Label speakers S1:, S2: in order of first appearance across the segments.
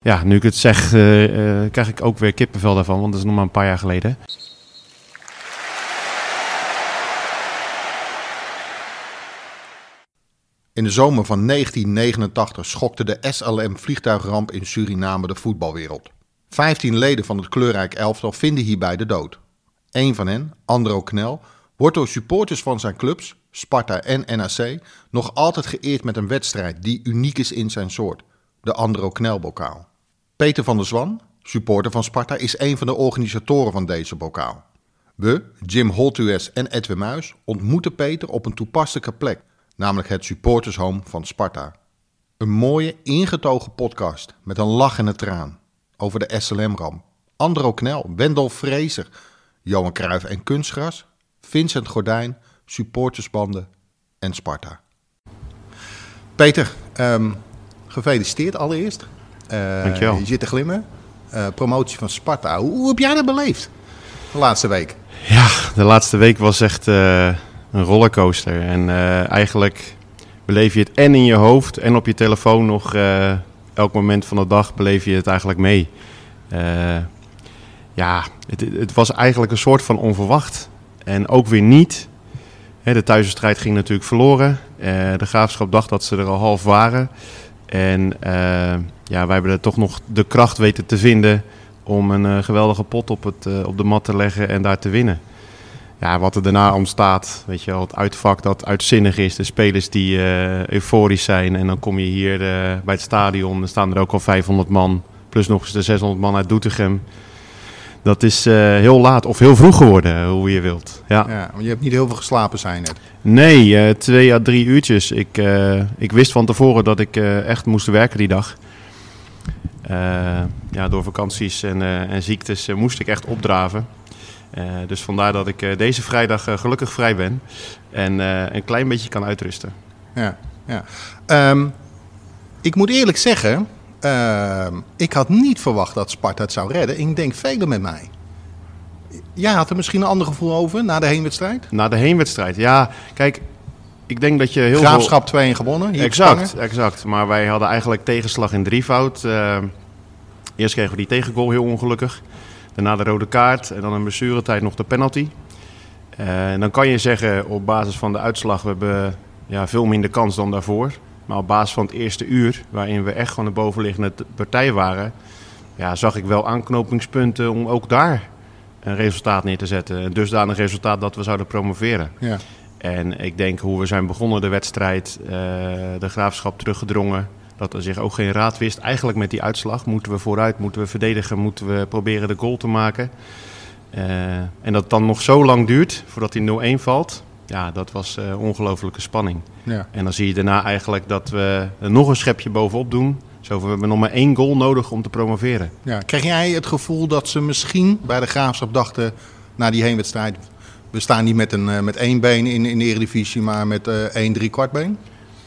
S1: Ja, nu ik het zeg, eh, eh, krijg ik ook weer kippenvel daarvan, want dat is nog maar een paar jaar geleden.
S2: In de zomer van 1989 schokte de SLM-vliegtuigramp in Suriname de voetbalwereld. Vijftien leden van het kleurrijk elftal vinden hierbij de dood. Eén van hen, Andro Knel, wordt door supporters van zijn clubs, Sparta en NAC, nog altijd geëerd met een wedstrijd die uniek is in zijn soort, de Andro Knel-bokaal. Peter van der Zwan, supporter van Sparta, is een van de organisatoren van deze bokaal. We, Jim Holtues en Edwin Muis, ontmoeten Peter op een toepasselijke plek, namelijk het supportershome van Sparta. Een mooie, ingetogen podcast met een lach en een traan over de SLM-ramp. Andro Knel, Wendel Vrezer, Johan Cruijff en Kunstgras, Vincent Gordijn, supportersbanden en Sparta. Peter, ehm, gefeliciteerd allereerst. Uh,
S1: Dankjewel.
S2: Je zit te glimmen. Uh, promotie van Sparta. Hoe, hoe, heb jij dat beleefd de laatste week?
S1: Ja, de laatste week was echt uh, een rollercoaster. En eigenlijk beleef je het en in je hoofd en op je telefoon nog elk moment van de dag beleef je het eigenlijk mee. ja, het, het, was eigenlijk een soort van onverwacht. En ook weer niet. De thuisstrijd ging natuurlijk verloren. de graafschap dacht dat ze er al half waren. En ja, wij hebben er toch nog de kracht weten te vinden om een uh, geweldige pot op, het, uh, op de mat te leggen en daar te winnen. Ja, wat er daarna ontstaat, weet je wel, het uitvak dat uitzinnig is, de spelers die euforisch zijn. En dan kom je hier bij het stadion, dan staan er ook al 500 man, plus nog eens de 600 man uit Doetinchem. Dat is heel laat of heel vroeg geworden, hoe je wilt. Ja.
S2: ja maar je hebt niet heel veel geslapen, zijn net.
S1: Nee, twee à drie uurtjes. Ik, ik wist van tevoren dat ik echt moest werken die dag. Ja, door vakanties en, en ziektes moest ik echt opdraven. dus vandaar dat ik deze vrijdag gelukkig vrij ben en een klein beetje kan uitrusten.
S2: Ja, ja. Um, ik moet eerlijk zeggen, ehm, ik had niet verwacht dat Sparta het zou redden. Ik denk velen met mij. Jij had er misschien een ander gevoel over na de heenwedstrijd?
S1: Na de heenwedstrijd, ja. Kijk, ik denk dat je heel
S2: Graafschap 2 gewonnen. Hier
S1: exact, exact. Maar wij hadden eigenlijk tegenslag in drievoud. Uh, eerst kregen we die tegengoal heel ongelukkig. Daarna de rode kaart en dan een blessuretijd nog de penalty. Uh, en dan kan je zeggen op basis van de uitslag, we hebben ja, veel minder kans dan daarvoor. Maar op basis van het eerste uur, waarin we echt gewoon de bovenliggende partij waren, ja, zag ik wel aanknopingspunten om ook daar een resultaat neer te zetten. Een resultaat dat we zouden promoveren.
S2: Ja.
S1: En ik denk hoe we zijn begonnen de wedstrijd, uh, de graafschap teruggedrongen. Dat er zich ook geen raad wist. Eigenlijk met die uitslag moeten we vooruit, moeten we verdedigen, moeten we proberen de goal te maken. Uh, en dat het dan nog zo lang duurt voordat die 0-1 valt. Ja, dat was uh, ongelofelijke spanning.
S2: Ja.
S1: En dan zie je daarna eigenlijk dat we er nog een schepje bovenop doen. Zo, we hebben nog maar één goal nodig om te promoveren.
S2: Ja. Kreeg jij het gevoel dat ze misschien bij de graafschap dachten na die heenwedstrijd we staan niet met, een, met één been in, in de Eredivisie, maar met uh, één drie kwart been?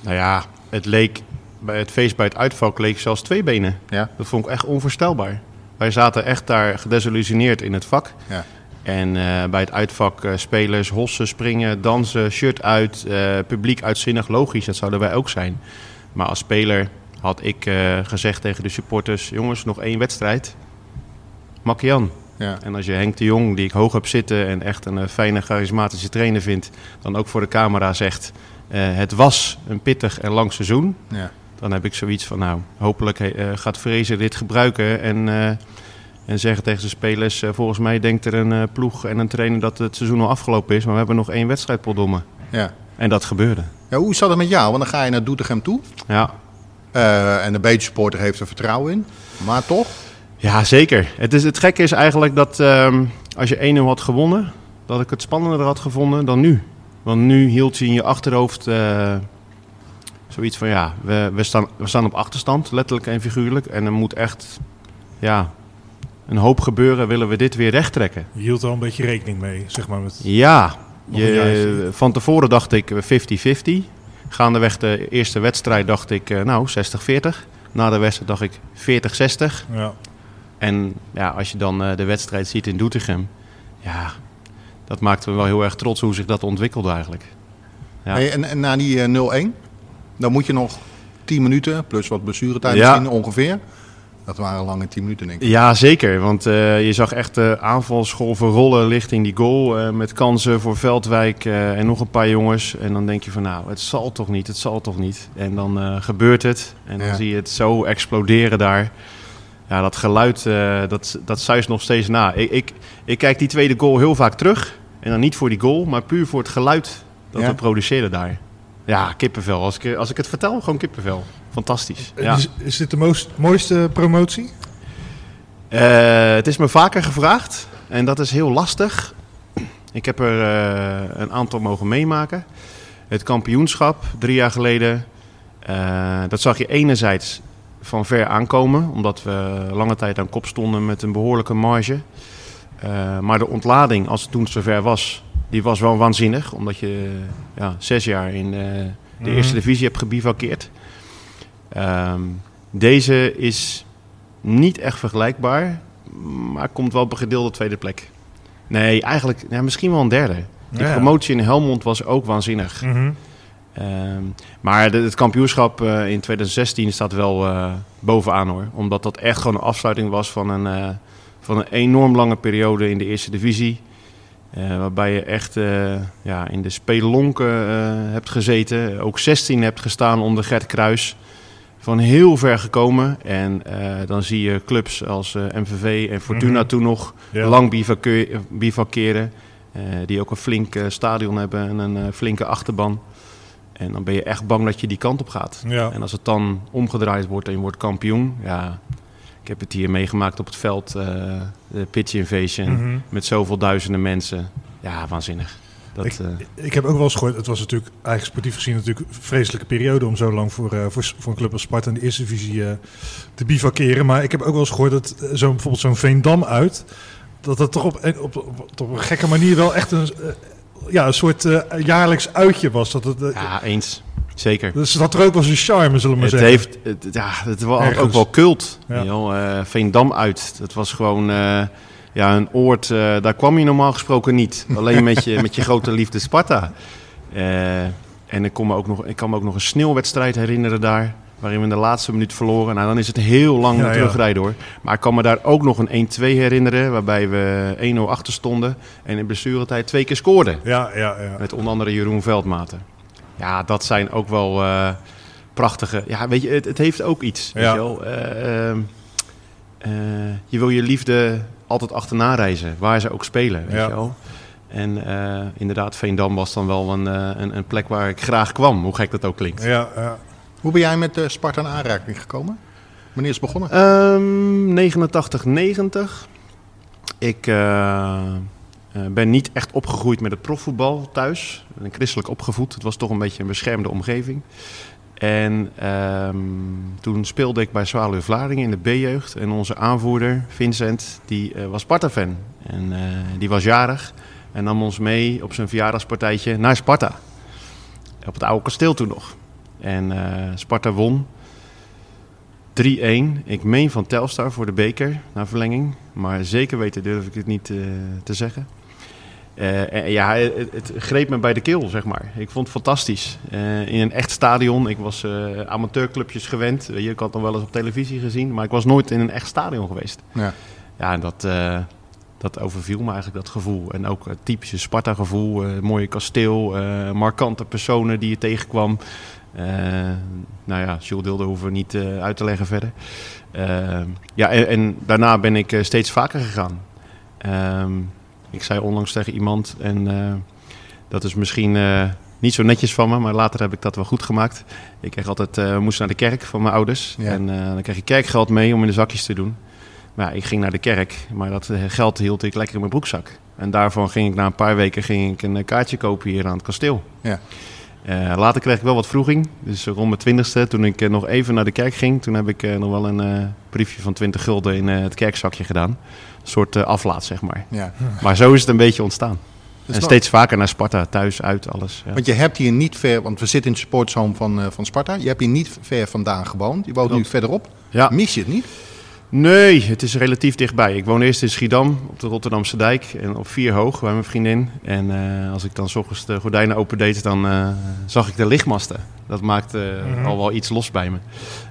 S1: Nou ja, het leek bij het feest bij het uitvak leek zelfs twee benen.
S2: Ja.
S1: Dat vond ik echt onvoorstelbaar. Wij zaten echt daar gedesillusioneerd in het vak.
S2: Ja.
S1: En uh, bij het uitvak uh, spelers hossen, springen, dansen, shirt uit, publiek uitzinnig, logisch, dat zouden wij ook zijn. Maar als speler had ik gezegd tegen de supporters, jongens, nog één wedstrijd. Makian,
S2: ja.
S1: En als je Henk de Jong, die ik hoog heb zitten en echt een fijne, charismatische trainer vindt, dan ook voor de camera zegt: uh, Het was een pittig en lang seizoen.
S2: Ja.
S1: Dan heb ik zoiets van: Nou, hopelijk uh, gaat Vrezen dit gebruiken en, uh, en zeggen tegen zijn spelers: Volgens mij denkt er een ploeg en een trainer dat het seizoen al afgelopen is, maar we hebben nog één wedstrijd poddommen.
S2: Ja.
S1: En dat gebeurde.
S2: Ja, hoe zat het met jou? Want dan ga je naar Doetinchem toe.
S1: Ja.
S2: en de beetje supporter heeft er vertrouwen in. Maar toch?
S1: Ja, zeker. Het, is, het gekke is eigenlijk dat um, als je 1-0 had gewonnen, dat ik het spannender had gevonden dan nu. Want nu hield je in je achterhoofd uh, zoiets van ja, we, we, staan, we staan op achterstand, letterlijk en figuurlijk. En er moet echt ja, een hoop gebeuren, willen we dit weer recht trekken.
S3: Je hield al een beetje rekening mee, zeg maar. Met
S1: ja, je, van tevoren dacht ik 50-50. Gaandeweg de eerste wedstrijd dacht ik uh, nou 60-40. Na de wedstrijd dacht ik 40-60.
S3: Ja.
S1: En ja, als je dan uh, de wedstrijd ziet in Doetinchem, ja, dat maakt me wel heel erg trots hoe zich dat ontwikkelde eigenlijk.
S2: Ja. Hey, en, en, na die uh, 0-1, dan moet je nog 10 minuten, plus wat blessuretijd
S1: Ja.
S2: misschien ongeveer. Dat waren lange 10 minuten, denk ik.
S1: Ja, zeker. Want eh, je zag echt de aanvalsgolven rollen richting die goal. eh, met kansen voor Veldwijk eh, en nog een paar jongens. En dan denk je van nou, het zal toch niet, het zal toch niet. En dan eh, gebeurt het. En dan
S2: Ja.
S1: zie je het zo exploderen daar. Ja, dat geluid, eh, dat, dat zuist nog steeds na. Ik, ik, ik kijk die tweede goal heel vaak terug. En dan niet voor die goal, maar puur voor het geluid dat
S2: Ja.
S1: we produceren daar. Ja, kippenvel. Als ik, als ik het vertel, gewoon kippenvel. Fantastisch. Ja.
S3: Is, is dit de mooist- mooiste promotie?
S1: Eh, het is me vaker gevraagd en dat is heel lastig. Ik heb er eh, een aantal mogen meemaken. Het kampioenschap drie jaar geleden, eh, dat zag je enerzijds van ver aankomen, omdat we lange tijd aan kop stonden met een behoorlijke marge. Eh, maar de ontlading, als het toen zover was, die was wel waanzinnig, omdat je ja, zes jaar in eh, de
S3: Mhm.
S1: eerste divisie hebt gebivakkeerd. Ehm, deze is niet echt vergelijkbaar, maar komt wel op een gedeelde tweede plek. Nee, eigenlijk ja, misschien wel een derde.
S3: Ja, ja.
S1: promotie in Helmond was ook waanzinnig.
S3: Mhm.
S1: Ehm, maar de- het kampioenschap eh, in 2016 staat wel eh, bovenaan hoor. Omdat dat echt gewoon een afsluiting was van een, van een enorm lange periode in de eerste divisie. Eh, waarbij je echt eh, ja, in de spelonken eh, hebt gezeten. Ook 16 hebt gestaan onder Gert Kruis. Van heel ver gekomen. En dan zie je clubs als MVV en Fortuna
S3: Mhm.
S1: toen nog
S3: Ja.
S1: lang bivakeren. die ook een flink stadion hebben en een flinke achterban. En dan ben je echt bang dat je die kant op gaat.
S3: Ja.
S1: En als het dan omgedraaid wordt en je wordt kampioen, ja, ik heb het hier meegemaakt op het veld, eh, de pitch invasion,
S3: Mhm.
S1: met zoveel duizenden mensen. Ja, waanzinnig. Dat,
S3: Ik-
S1: eh,
S3: Ik heb ook wel eens gehoord, het was natuurlijk eigenlijk sportief gezien natuurlijk een vreselijke periode om zo lang voor, eh, voor, voor een club als Sparta in de eerste divisie te bivakeren. Maar ik heb ook wel eens gehoord dat zo, bijvoorbeeld zo'n Veendam uit, dat dat toch op, een- op, op, op een gekke manier wel echt een, ja, een soort jaarlijks uitje was. Dat het,
S1: ja, eens. Zeker.
S3: Dus dat er ook wel zijn charme, zullen we maar
S1: Het
S3: zeggen.
S1: heeft, het, ja, het was
S3: Ergens.
S1: ook wel cult.
S3: Ja.
S1: Eh, Veendam uit. Dat was gewoon eh, ja, een oord, eh, daar kwam je normaal gesproken niet. Alleen met je, met je grote liefde Sparta. En ik, kon me ook nog, ik kan me ook nog een sneeuwwedstrijd herinneren daar. Waarin we in de laatste minuut verloren. Nou, dan is het heel lang
S3: ja.
S1: terugrijden hoor. Maar ik kan me daar ook nog een 1-2 herinneren. Waarbij we 1-0 achter stonden. En in blessuretijd twee keer scoorden.
S3: Ja, ja, ja.
S1: Met onder andere Jeroen Veldmaten. Ja, dat zijn ook wel eh, prachtige... Ja, weet je, het, het heeft ook iets. Weet
S3: Ja.
S1: je, wel. Eh, ehm, eh, je wil je liefde altijd achterna reizen, waar ze ook spelen. Weet
S3: Ja.
S1: je wel. En eh, inderdaad, Veendam was dan wel een, een, een plek waar ik graag kwam, hoe gek dat ook klinkt.
S3: ja, ja.
S2: Hoe ben jij met eh, Sparta in aanraking gekomen? Wanneer is het begonnen?
S1: Ehm 89, 90. Ik eh, eh, ben niet echt opgegroeid met het profvoetbal thuis. Ik ben christelijk opgevoed. Het was toch een beetje een beschermde omgeving. En ehm, toen speelde ik bij Zwaluwe Vlaardingen in de B-jeugd. En onze aanvoerder, Vincent, die eh, was Sparta-fan. En eh, die was jarig. En nam ons mee op zijn verjaardagspartijtje naar Sparta. Op het oude kasteel toen nog. En Sparta won 3-1. Ik meen van Telstar voor de beker na verlenging. Maar zeker weten durf ik het niet te zeggen. Eh, en ja, het, het greep me bij de keel, zeg maar. Ik vond het fantastisch. Eh, in een echt stadion. Ik was eh, amateurclubjes gewend. Je, ik had nog wel eens op televisie gezien. Maar ik was nooit in een echt stadion geweest.
S2: Ja.
S1: Ja, en dat, dat overviel me eigenlijk, dat gevoel. En ook het typische Sparta-gevoel. mooie kasteel, markante personen die je tegenkwam. Nou ja, Jules Dilder hoeven we niet uit te leggen verder. Ja, en, en daarna ben ik steeds vaker gegaan. Ehm, ik zei onlangs tegen iemand, en eh, dat is misschien eh, niet zo netjes van me, maar later heb ik dat wel goed gemaakt. Ik kreeg altijd, eh, we moesten naar de kerk van mijn ouders.
S2: Ja.
S1: En dan kreeg je kerkgeld mee om in de zakjes te doen. Maar ja, ik ging naar de kerk, maar dat geld hield ik lekker in mijn broekzak. En daarvan ging ik na een paar weken ging ik een kaartje kopen hier aan het kasteel.
S2: Ja.
S1: Eh, later kreeg ik wel wat vroeging. Dus rond mijn twintigste, toen ik eh, nog even naar de kerk ging, toen heb ik eh, nog wel een briefje van 20 gulden in het kerkzakje gedaan. Een soort aflaat, zeg maar.
S2: ja.
S1: Maar zo is het een beetje ontstaan.
S2: Dus
S1: en steeds vaker naar Sparta, thuis, uit, alles. Ja.
S2: Want je hebt hier niet ver, want we zitten in de sportzone van, van Sparta. Je hebt hier niet ver vandaan gewoond. Je woont nu verderop.
S1: Ja.
S2: Mis je het niet?
S1: Nee, het is relatief dichtbij. Ik woon eerst in Schiedam op de Rotterdamse dijk en op vier hoog bij mijn vriendin. En eh, als ik dan s ochtends de gordijnen opendeed, dan eh, zag ik de lichtmasten. Dat maakte
S3: Mhm.
S1: al wel iets los bij me.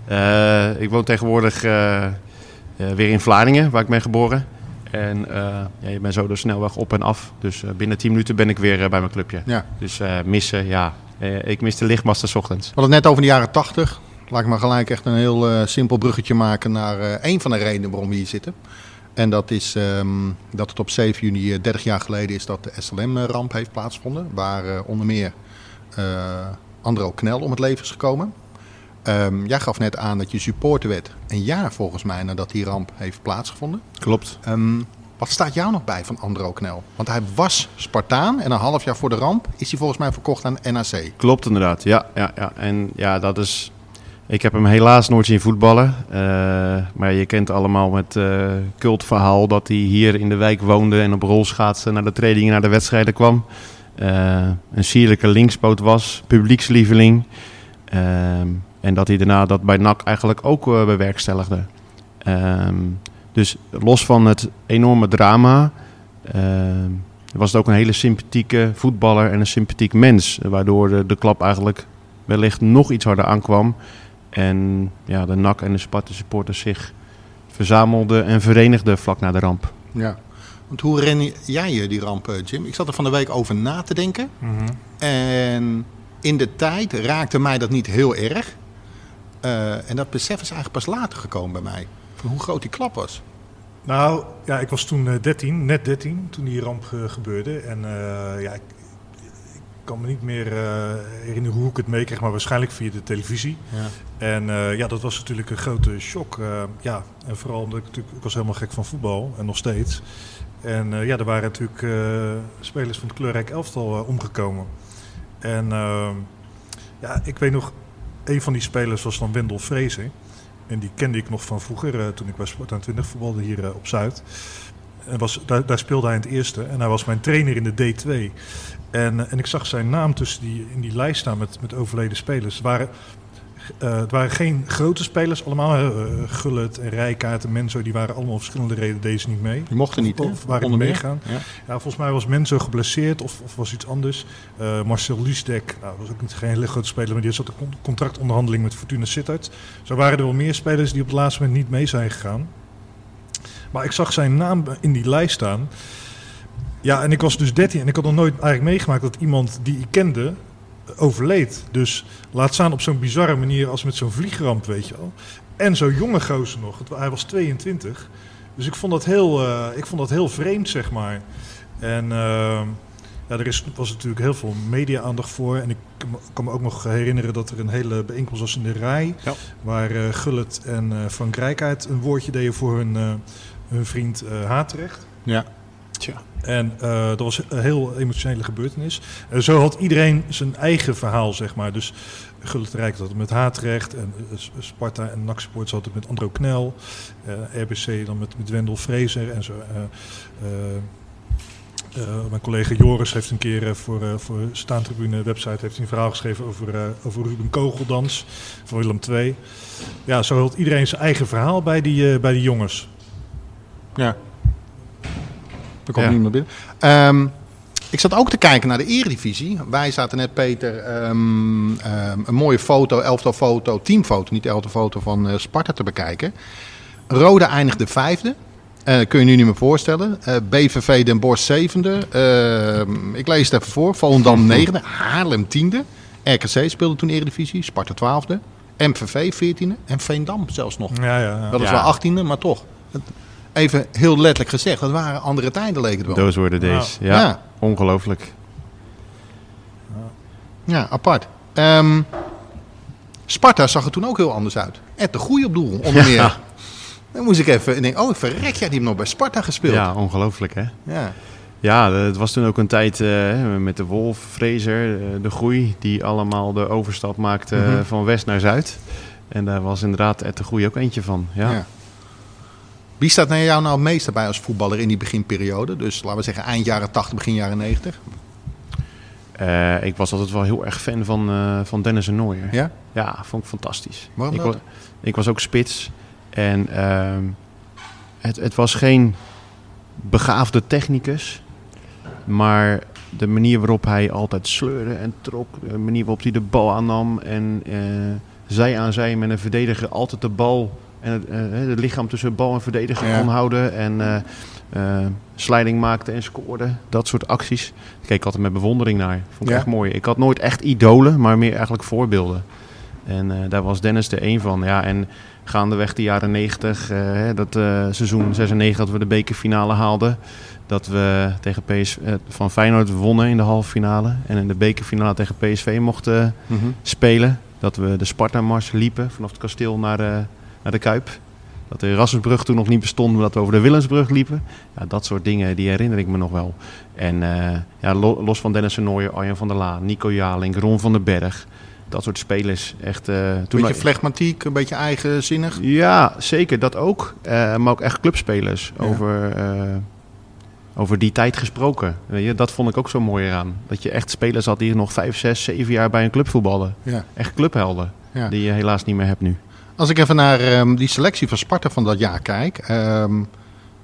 S1: Eh, ik woon tegenwoordig eh, eh, weer in Vlaardingen, waar ik ben geboren. En eh, ja, je bent zo de snelweg op en af. Dus eh, binnen 10 minuten ben ik weer eh, bij mijn clubje.
S2: Ja.
S1: Dus eh, missen, ja. Eh, ik mis de lichtmasten 's ochtends.
S2: We hadden het net over de jaren 80. Laat ik maar gelijk echt een heel eh, simpel bruggetje maken naar eh een van de redenen waarom we hier zitten. En dat is ehm, dat het op 7 juni, eh, 30 jaar geleden, is dat de SLM-ramp heeft plaatsgevonden. Waar eh, onder meer eh Andro Knel om het leven is gekomen. Ehm, jij gaf net aan dat je supporter werd een jaar volgens mij nadat die ramp heeft plaatsgevonden.
S1: Klopt.
S2: Ehm, wat staat jou nog bij van Andro Knel? Want hij was Spartaan en een half jaar voor de ramp is hij volgens mij verkocht aan NAC.
S1: Klopt inderdaad, ja, ja, ja. En ja, dat is... Ik heb hem helaas nooit zien voetballen. Eh, maar je kent allemaal het eh cultverhaal dat hij hier in de wijk woonde... en op rolschaatsen naar de trainingen, naar de wedstrijden kwam. Eh, een sierlijke linkspoot was, publiekslieveling. En dat hij daarna dat bij NAC eigenlijk ook bewerkstelligde. Ehm, dus los van het enorme drama... was het ook een hele sympathieke voetballer en een sympathiek mens. Waardoor de klap eigenlijk wellicht nog iets harder aankwam. En ja, de NAC en de Sparta supporters zich verzamelden en verenigden vlak na de ramp.
S2: Ja. Want hoe ren jij je die ramp, eh, Jim? Ik zat er van de week over na te denken. En in de tijd raakte mij dat niet heel erg. Eh, en dat besef is eigenlijk pas later gekomen bij mij. Van hoe groot die klap was.
S3: Nou, ja, ik was toen eh, 13, net 13, toen die ramp eh, gebeurde. En eh, ja, ik, ik kan me niet meer eh, herinneren hoe ik het meekreeg, maar waarschijnlijk via de televisie.
S2: Ja.
S3: En eh, ja, dat was natuurlijk een grote shock. eh, ja, en vooral omdat ik natuurlijk, ik was helemaal gek van voetbal en nog steeds. En ja, er waren natuurlijk spelers van het kleurrijk elftal omgekomen. En eh, ja, ik weet nog, een van die spelers was dan Wendel Vrezen. En die kende ik nog van vroeger, toen ik bij Sparta 20 voetbalde hier op Zuid. En was, daar, daar speelde hij in het eerste. En hij was mijn trainer in de D2. En, eh, en ik zag zijn naam tussen die, in die lijst staan met, met overleden spelers. Het waren, eh, het waren geen grote spelers allemaal. hè. Eh, Gullit en Rijkaard en Menzo, die waren allemaal om verschillende redenen deze niet mee.
S2: Die mochten niet, hè?
S3: Of waren niet meegaan.
S2: Ja.
S3: Ja, volgens mij was Menzo geblesseerd of, of was iets anders. Marcel Liesdek, nou, was ook niet geen hele grote speler, maar die zat een contractonderhandeling met Fortuna Sittard. Zo waren er wel meer spelers die op het laatste moment niet mee zijn gegaan. Maar ik zag zijn naam in die lijst staan. Ja, en ik was dus 13 en ik had nog nooit eigenlijk meegemaakt dat iemand die ik kende overleed. Dus laat staan op zo'n bizarre manier als met zo'n vliegramp, weet je wel. En zo'n jonge gozer nog. Het- Hij was 22. Dus ik vond dat heel, eh, ik vond dat heel vreemd, zeg maar. En eh, ja, er is, was natuurlijk heel veel media-aandacht voor. En ik kan me- ook nog herinneren dat er een hele bijeenkomst was in de RAI.
S1: Ja.
S3: Waar eh, Gullit en eh, Frank Rijkaard een woordje deden voor hun, eh, hun vriend eh Haatrecht.
S2: Ja.
S3: En eh, dat was een heel emotionele gebeurtenis. En zo had iedereen zijn eigen verhaal, zeg maar. Dus Gullit Rijk had het met Haatrecht. En eh, Sparta en NAC Sports had het met Andro Knel. eh, RBC dan met, met Wendel Fraser en zo. mijn collega Joris heeft een keer voor, eh, voor Staantribune website heeft een verhaal geschreven over, over Ruben Kogeldans van Willem II. Ja, zo had iedereen zijn eigen verhaal bij die, bij die jongens.
S2: Ja. Er komt
S1: Ja.
S2: niemand binnen. Ehm, ik zat ook te kijken naar de eredivisie. Wij zaten net, Peter, ehm, ehm, een mooie foto, elftal foto, teamfoto, niet elftal foto van eh, Sparta te bekijken. Rode eindigde vijfde. Eh, kun je nu niet meer voorstellen. Eh, BVV Den Bosch zevende. Ik lees het even voor. Volendam negende. Haarlem tiende. RKC speelde toen eredivisie. Sparta twaalfde. MVV veertiende. En Veendam zelfs nog.
S3: Ja, ja, ja.
S2: Dat is wel achttiende, maar toch. Even heel letterlijk gezegd, dat waren andere tijden leek het wel.
S1: Those were the days. Ja,
S2: Ja.
S1: ongelooflijk.
S2: Ja, apart. Ehm, Sparta zag er toen ook heel anders uit. Ed de Goeie op doel, onder meer.
S1: Ja.
S2: Dan moest ik even denken, oh verrek, jij die heeft nog bij Sparta gespeeld.
S1: Ja, ongelooflijk hè.
S2: Ja.
S1: Ja, het was toen ook een tijd eh, met de Wolf, Fraser, eh, de Groei, die allemaal de overstap maakten
S2: Mhm.
S1: van west naar zuid. En daar was inderdaad Ed de Groei ook eentje van. Ja.
S2: Ja. Wie staat naar jou nou het meest bij als voetballer in die beginperiode? Dus laten we zeggen eind jaren 80, begin jaren 90.
S1: Eh, ik was altijd wel heel erg fan van, eh, van Dennis en Nooijer.
S2: Ja?
S1: Ja, vond ik fantastisch.
S2: Waarom
S1: ik was ook spits. En ehm, het, het was geen begaafde technicus. Maar de manier waarop hij altijd sleurde en trok. De manier waarop hij de bal aannam. En eh, zij aan zij met een verdediger altijd de bal En het, eh, het lichaam tussen bal en verdediger
S2: Ja.
S1: kon houden. En eh eh, sliding maakte en scoorde. Dat soort acties. Ik keek altijd met bewondering naar. Vond ik
S2: Ja.
S1: echt mooi. Ik had nooit echt idolen, maar meer eigenlijk voorbeelden. En daar was Dennis de een van. Ja, en gaandeweg de jaren 90, eh, hè, dat seizoen 96 dat we de bekerfinale haalden. Dat we tegen PS, eh, van Feyenoord wonnen in de halve finale. En in de bekerfinale tegen PSV mochten
S2: Mhm.
S1: spelen. Dat we de Sparta-mars liepen vanaf het kasteel naar, naar de Kuip. Dat de Erasmusbrug toen nog niet bestond, maar dat we over de Willensbrug liepen. Ja, dat soort dingen, die herinner ik me nog wel. En eh, ja, lo- los van Dennis Nooijen, Arjan van der Laan, Nico Jaling, Ron van den Berg. Dat soort spelers. Echt, eh, toen
S2: Beetje flegmatiek, een beetje eigenzinnig.
S1: ja, zeker, dat ook. Eh, maar ook echt clubspelers.
S2: Ja.
S1: Over, over die tijd gesproken. Weet je, dat vond ik ook zo mooi eraan. Dat je echt spelers had die nog vijf, zes, zeven jaar bij een club voetballen.
S2: Ja.
S1: Echt clubhelden. Die je helaas niet meer hebt nu.
S2: Als ik even naar ehm, die selectie van Sparta van dat jaar kijk. ehm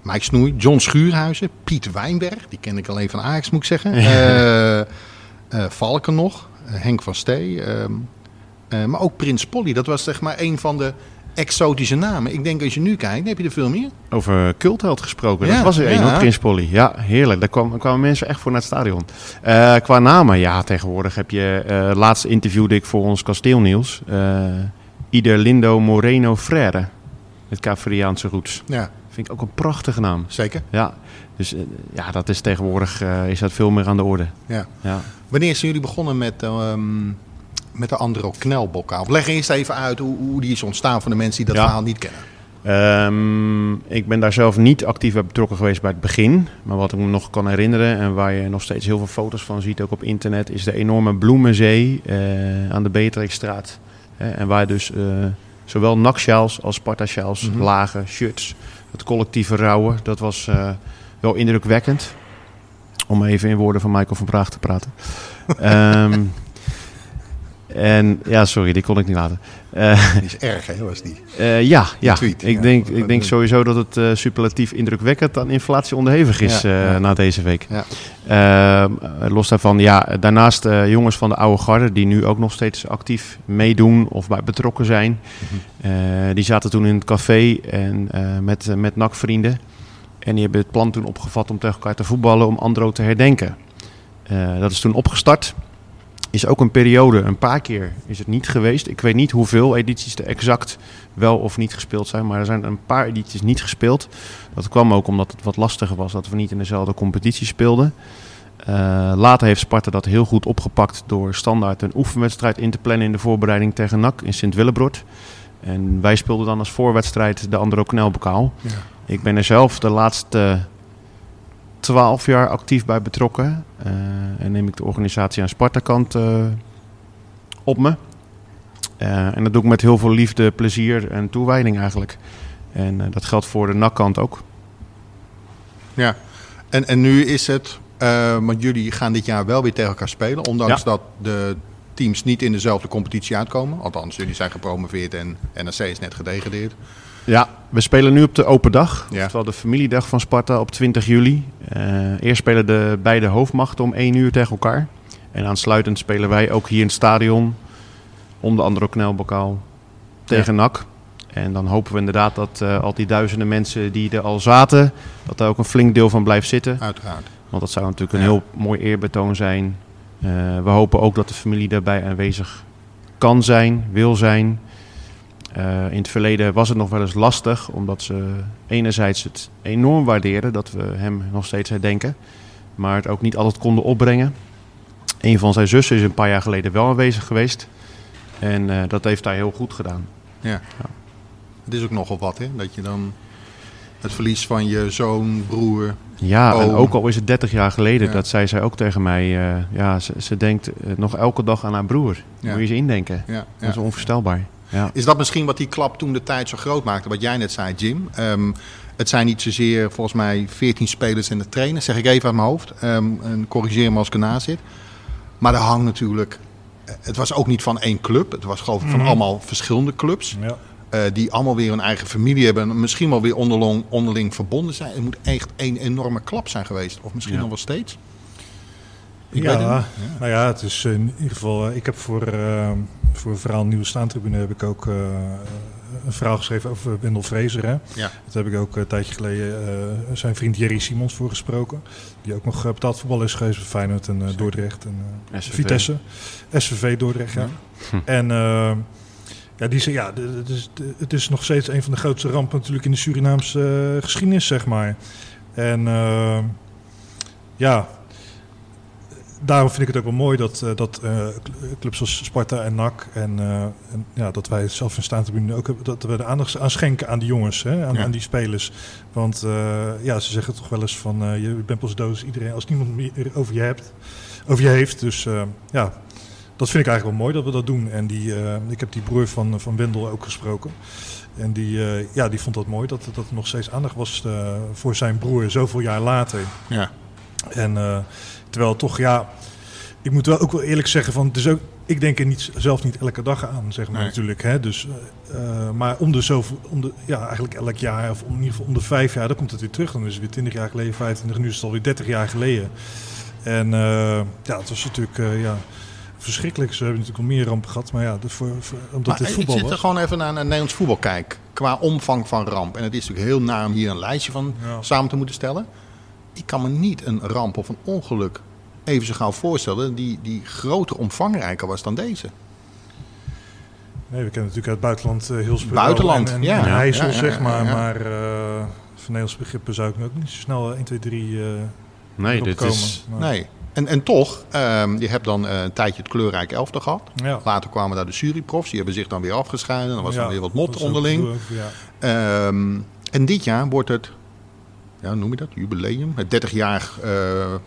S2: Mike Snoei, John Schuurhuizen, Piet Wijnberg. Die ken ik alleen van Ajax, moet ik zeggen. Eh, eh, Valken nog, eh, Henk van Stee. ehm, eh, maar ook Prins Polly. Dat was zeg maar een van de exotische namen. Ik denk als je nu kijkt, heb je er veel meer.
S1: Over cultheld gesproken.
S2: Ja,
S1: dat was er één,
S2: ja.
S1: hoor, Prins Polly. Ja, heerlijk. Daar kwamen, kwamen mensen echt voor naar het stadion. Qua namen, ja, tegenwoordig heb je... eh laatst interviewde ik voor ons kasteelnieuws. eh Ieder Lindo Moreno Frère. Met Caveriaanse roots.
S2: Ja,
S1: Vind ik ook een prachtige naam.
S2: zeker.
S1: Ja, dus eh, ja, dat is tegenwoordig eh, is dat veel meer aan de orde.
S2: Ja.
S1: Ja.
S2: Wanneer zijn jullie begonnen met, ehm, met de Andro Knelbokaal? Of leg eerst even uit hoe, hoe die is ontstaan voor de mensen die dat
S1: Ja.
S2: verhaal niet kennen.
S1: Ehm, ik ben daar zelf niet actief bij betrokken geweest bij het begin. Maar wat ik me nog kan herinneren en waar je nog steeds heel veel foto's van ziet, ook op internet, is de enorme bloemenzee eh, aan de Beatrixstraat. Hè, en waar dus eh, zowel NAC-sjaals als Sparta-sjaals
S2: Mhm.
S1: lagen, shirts. Het collectieve rouwen, dat was eh, wel indrukwekkend. Om even in woorden van Michael van Praag te praten. Ehm, en ja, sorry, die kon ik niet laten. Eh,
S2: Die is erg, hè, was die.
S1: eh, ja, ja.
S2: tweet,
S1: ik,
S2: ja.
S1: Denk, ik denk sowieso dat het eh, superlatief indrukwekkend aan inflatie onderhevig is
S2: Ja,
S1: eh,
S2: ja.
S1: na deze week.
S2: Ja.
S1: Ehm, eh, los daarvan, ja, daarnaast eh, jongens van de oude garde die nu ook nog steeds actief meedoen of bij betrokken zijn.
S2: Mhm.
S1: Eh, die zaten toen in het café en, eh, met, eh, met NAC-vrienden. En die hebben het plan toen opgevat om tegen elkaar te voetballen om Andro te herdenken. Eh, dat is toen opgestart. Is ook een periode, een paar keer is het niet geweest. Ik weet niet hoeveel edities er exact wel of niet gespeeld zijn. Maar er zijn een paar edities niet gespeeld. Dat kwam ook omdat het wat lastiger was dat we niet in dezelfde competitie speelden. Eh, later heeft Sparta dat heel goed opgepakt door standaard een oefenwedstrijd in te plannen in de voorbereiding tegen NAC in Sint-Willebrod. En wij speelden dan als voorwedstrijd de Andro Knelbokaal.
S2: Ja.
S1: Ik ben er zelf de laatste twaalf jaar actief bij betrokken. Eh, en neem ik de organisatie aan Sparta-kant eh, op me. Eh, en dat doe ik met heel veel liefde, plezier en toewijding eigenlijk. En dat geldt voor de NAC-kant ook.
S2: Ja, en, en nu is het, want jullie gaan dit jaar wel weer tegen elkaar spelen, ondanks
S1: Ja.
S2: dat de teams niet in dezelfde competitie uitkomen. Althans, jullie zijn gepromoveerd en NAC is net gedegradeerd.
S1: Ja, we spelen nu op de open dag.
S2: Ja.
S1: Oftewel de familiedag van Sparta op 20 juli. Eh, eerst spelen de beide hoofdmachten om 1 uur tegen elkaar. En aansluitend spelen wij ook hier in het stadion om de andere knelbokaal tegen NAC. En dan hopen we inderdaad dat eh, al die duizenden mensen die er al zaten, dat daar ook een flink deel van blijft zitten.
S2: Uiteraard.
S1: Want dat zou natuurlijk een
S2: Ja.
S1: heel mooi eerbetoon zijn. Eh, we hopen ook dat de familie daarbij aanwezig kan zijn, wil zijn. Eh, in het verleden was het nog wel eens lastig, omdat ze enerzijds het enorm waarderen dat we hem nog steeds herdenken, maar het ook niet altijd konden opbrengen. Een van zijn zussen is een paar jaar geleden wel aanwezig geweest en eh, dat heeft hij heel goed gedaan.
S2: Ja. Het is ook nogal wat, hè? Dat je dan het verlies van je zoon, broer.
S1: Ja, en ook al is het 30 jaar geleden,
S2: Ja.
S1: dat zei zij ook tegen mij. eh, ja, ze, ze denkt nog elke dag aan haar broer.
S2: Ja.
S1: Moet je eens indenken. Dat is onvoorstelbaar. Ja.
S2: Is dat misschien wat die klap toen de tijd zo groot maakte? Wat jij net zei, Jim. Ehm, het zijn niet zozeer volgens mij 14 spelers en de trainer, zeg ik even uit mijn hoofd. Ehm, en corrigeer me als ik ernaast zit. Maar er hangt natuurlijk. eh, Het was ook niet van één club. Het was geloof ik van
S3: Mhm.
S2: allemaal verschillende clubs.
S3: Ja.
S2: eh, die allemaal weer een eigen familie hebben. En misschien wel weer onderling, onderling verbonden zijn. Het moet echt een enorme klap zijn geweest. Of misschien
S1: Ja.
S2: nog wel steeds. Ik
S3: ja,
S2: weet het niet.
S3: nou ja, het is in ieder geval. eh, Ik heb voor, eh, voor verhaal Nieuwe Staantribune heb ik ook eh, een verhaal geschreven over Wendel Fraser. Hè?
S2: Ja.
S3: Dat heb ik ook een tijdje geleden uh, zijn vriend Jerry Simons voor gesproken. Die ook nog betaald voetbal is geweest bij Feyenoord en Dordrecht en Vitesse. SVV Dordrecht, ja. Hm. En ja, die zei, ja, het is, het is nog steeds een van de grootste rampen natuurlijk in de Surinaamse geschiedenis, zeg maar. En ja, daarom vind ik het ook wel mooi dat, uh, dat uh, clubs zoals Sparta en NAC en, uh, en, ja, dat wij zelf in staat hebben ook dat we de aandacht aan schenken aan die jongens, hè, aan, ja. aan die spelers. Want ja, ze zeggen toch wel eens van je bent pas dood als iedereen als niemand meer over je hebt, over je heeft. Dus ja, dat vind ik eigenlijk wel mooi dat we dat doen. En die, ik heb die broer van, van Wendel ook gesproken. En die, ja, die vond dat mooi dat, dat er nog steeds aandacht was voor zijn broer zoveel jaar later.
S2: Ja.
S3: En Terwijl toch, ja, ik moet wel ook wel eerlijk zeggen, van, het is ook, ik denk er niet, zelf niet elke dag aan, zeg maar natuurlijk. Hè? Dus, uh, maar om de zoveel, om de, ja, eigenlijk elk jaar, of in ieder geval om de vijf jaar, dan komt het weer terug. Dan is het weer 20 jaar geleden, 25, nu is het alweer 30 jaar geleden. En uh, ja, het was natuurlijk, uh, ja verschrikkelijk. Ze hebben natuurlijk al meer rampen gehad. Maar ja, voor, voor, omdat
S2: maar
S3: het voetbal
S2: Ik zit er gewoon even naar, naar Nederlands voetbal kijk. Qua omvang van ramp. En het is natuurlijk heel naar om hier een lijstje van ja. samen te moeten stellen. Ik kan me niet een ramp of een ongeluk even zo gauw voorstellen die, die groter omvangrijker was dan deze.
S3: Nee, we kennen natuurlijk uit het buitenland uh, heel
S2: Buitenland,
S3: en, en,
S2: ja.
S3: En IJssel, ja, ja, zeg maar. Maar uh, van Nederlands begrippen zou ik ook niet zo snel 1, 2, 3 uh,
S1: Nee, dit
S3: komen.
S1: is...
S3: Maar,
S2: nee. En, en toch, um, je hebt dan uh, een tijdje het kleurrijk elftal gehad.
S3: Ja.
S2: Later kwamen daar de juryprofs, die hebben zich dan weer afgescheiden. Dan was er weer wat mot onderling.
S3: Ook, ja.
S2: Um, en dit jaar wordt het ja, noem je dat, jubileum, het 30-jarig uh,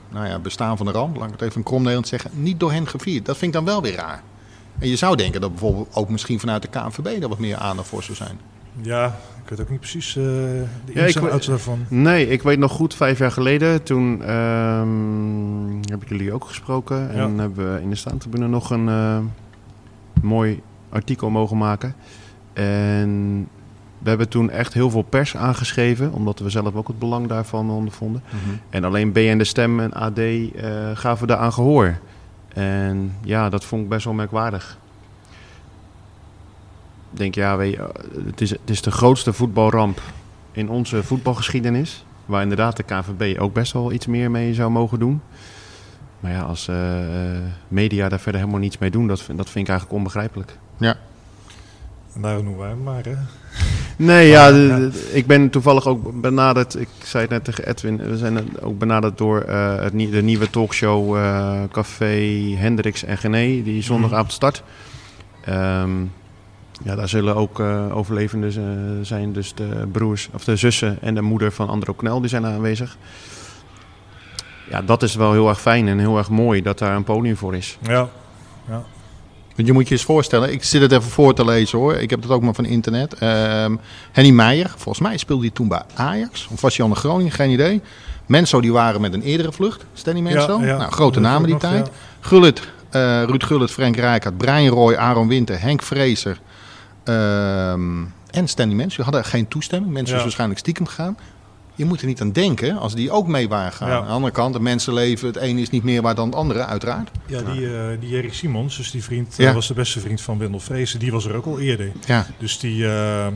S2: nou ja, bestaan van de ramp, laat ik het even een krom Nederland zeggen, niet door hen gevierd. Dat vind ik dan wel weer raar. En je zou denken dat bijvoorbeeld ook misschien vanuit de KNVB er wat meer aandacht voor zou zijn.
S3: Ja, ik weet ook niet precies uh, de ja, outs daarvan.
S1: Nee, ik weet nog goed, vijf jaar geleden, toen um, heb ik jullie ook gesproken. En ja. hebben we in de staantribune nog een uh, mooi artikel mogen maken. En we hebben toen echt heel veel pers aangeschreven, omdat we zelf ook het belang daarvan ondervonden.
S2: Mm -hmm.
S1: En alleen BN De Stem en AD uh, gaven daaraan gehoor. En ja, dat vond ik best wel merkwaardig. Ik denk, ja, weet je, het, is, het is de grootste voetbalramp in onze voetbalgeschiedenis. Waar inderdaad de KVB ook best wel iets meer mee zou mogen doen. Maar ja, als uh, media daar verder helemaal niets mee doen, dat, dat vind ik eigenlijk onbegrijpelijk.
S2: Ja.
S3: En daarom noemen wij hem maar, hè?
S1: Nee, ja, ja, ik ben toevallig ook benaderd. Ik zei het net tegen Edwin. We zijn ook benaderd door uh, het, de nieuwe talkshow uh, Café Hendricks en Gené, die zondagavond start. Um, ja, daar zullen ook uh, overlevenden zijn. Dus de broers of de zussen en de moeder van Andro Knel, die zijn aanwezig. Ja, dat is wel heel erg fijn en heel erg mooi dat daar een podium voor is.
S3: Ja, ja.
S2: Want je moet je eens voorstellen, ik zit het even voor te lezen hoor. Ik heb het ook maar van internet. Um, Henny Meijer, volgens mij speelde hij toen bij Ajax. Of was hij al naar Groningen, geen idee. Menso die waren met een eerdere vlucht. Stanley Menso.
S3: Ja, ja.
S2: Nou, grote namen die
S3: nog,
S2: tijd.
S3: ja.
S2: Gullit, uh, Ruud Gullit, Frank Rijkaard, Brian Roy, Aaron Winter, Henk Vrezer. Um, en Stanley Menso. Die hadden geen toestemming. Mensen is waarschijnlijk stiekem gegaan. Je moet er niet aan denken als die ook mee waren gaan.
S3: Ja.
S2: Aan de andere kant, het mensenleven, het ene is niet meer waar dan het andere, uiteraard.
S3: Ja, die, uh, die Erik Simons, dus die vriend,
S2: Ja.
S3: uh, was de beste vriend van Wendel Vrezen. Die was er ook al eerder.
S2: Ja,
S3: Dus die, uh,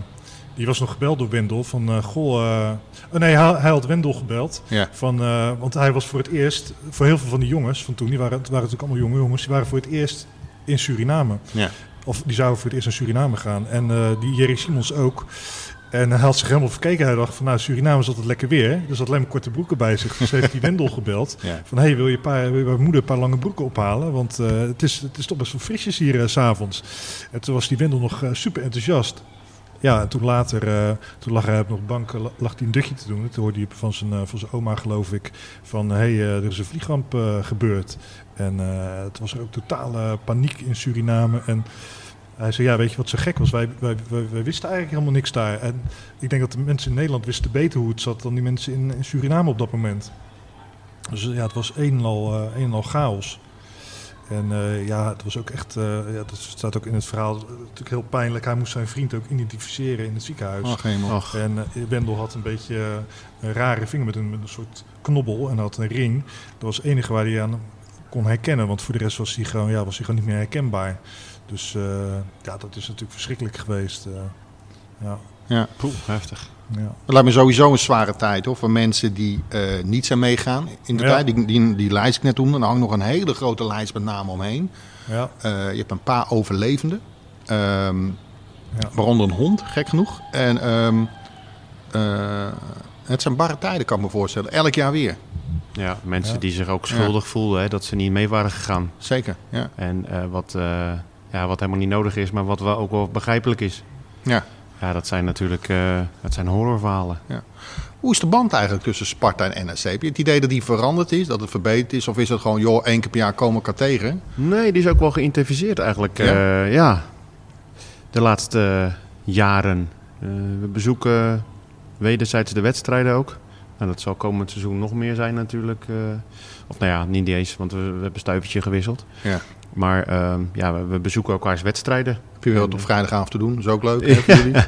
S3: die was nog gebeld door Wendel van, uh, goh... Uh, oh nee, hij, hij had Wendel gebeld.
S2: ja.
S3: Van, uh, want hij was voor het eerst, voor heel veel van die jongens van toen, die waren, het waren natuurlijk allemaal jonge jongens, die waren voor het eerst in Suriname.
S2: Ja.
S3: Of die zouden voor het eerst naar Suriname gaan. En uh, die Jerry Simons ook. En hij had zich helemaal verkeken. Hij dacht van, nou, Suriname is altijd lekker weer. Dus had alleen maar korte broeken bij zich. Dus heeft die Wendel gebeld.
S2: Ja.
S3: Van, hé, hey, wil, je paar, wil je bij moeder een paar lange broeken ophalen? Want uh, het, is, het is toch best wel frisjes hier uh, s'avonds. En toen was die Wendel nog uh, super enthousiast. Ja, en toen later, uh, toen lag hij op nog bank, lag hij een dutje te doen. Toen hoorde hij van zijn, uh, van zijn oma, geloof ik, van hé, hey, uh, er is een vliegramp gebeurd. En het was er ook totale paniek in Suriname. En hij zei, ja, weet je wat zo gek was? Wij, wij, wij, wij, wisten eigenlijk helemaal niks daar. En ik denk dat de mensen in Nederland wisten beter hoe het zat dan die mensen in, in Suriname op dat moment. Dus ja, het was een en al, uh, een en al chaos. En uh, ja, het was ook echt, uh, ja, dat staat ook in het verhaal, natuurlijk heel pijnlijk. Hij moest zijn vriend ook identificeren in het ziekenhuis.
S2: Ach, helemaal.
S1: Och.
S3: En uh, Wendel had een beetje uh, een rare vinger met een, met een soort knobbel en had een ring. Dat was het enige waar hij aan kon herkennen, want voor de rest was hij gewoon, ja, was hij gewoon niet meer herkenbaar. Dus uh, ja, dat is natuurlijk verschrikkelijk geweest. Uh. Ja.
S2: Ja.
S1: Poeh, heftig.
S3: Ja.
S2: Het lijkt me sowieso een zware tijd hoor, voor mensen die eh, niet zijn meegaan in de
S3: Ja.
S2: tijd. Die, die, die lijst ik net doen. En er hangt nog een hele grote lijst met namen omheen.
S3: Ja.
S2: Eh, je hebt een paar overlevenden. Ehm,
S3: Ja.
S2: Waaronder een hond, gek genoeg. En ehm, eh, het zijn barre tijden, kan ik me voorstellen. Elk jaar weer.
S1: Ja, mensen
S3: Ja.
S1: die zich ook schuldig voelden hè, dat ze niet mee waren gegaan.
S2: Zeker, ja.
S1: En eh, wat, eh, ja, wat helemaal niet nodig is, maar wat wel ook wel begrijpelijk is.
S2: ja.
S1: Ja, dat zijn natuurlijk eh, dat zijn horrorverhalen.
S2: Hoe is de band eigenlijk tussen Sparta en NEC? Heb je het idee dat die veranderd is, dat het verbeterd is? Of is het gewoon, joh, één keer per jaar komen we elkaar tegen?
S1: Nee, die is ook wel geïntensiveerd eigenlijk.
S2: Ja?
S1: Ja, ja. de laatste jaren. Eh, we bezoeken wederzijds de wedstrijden ook. Nou, dat zal komend seizoen nog meer zijn natuurlijk. eh. of nou ja, niet eens, want we, we hebben een stuivertje gewisseld.
S2: Ja.
S1: Maar ehm, ja, we, we bezoeken elkaars wedstrijden.
S2: Heb je wel op vrijdagavond te doen? Dat is ook leuk hè, voor jullie.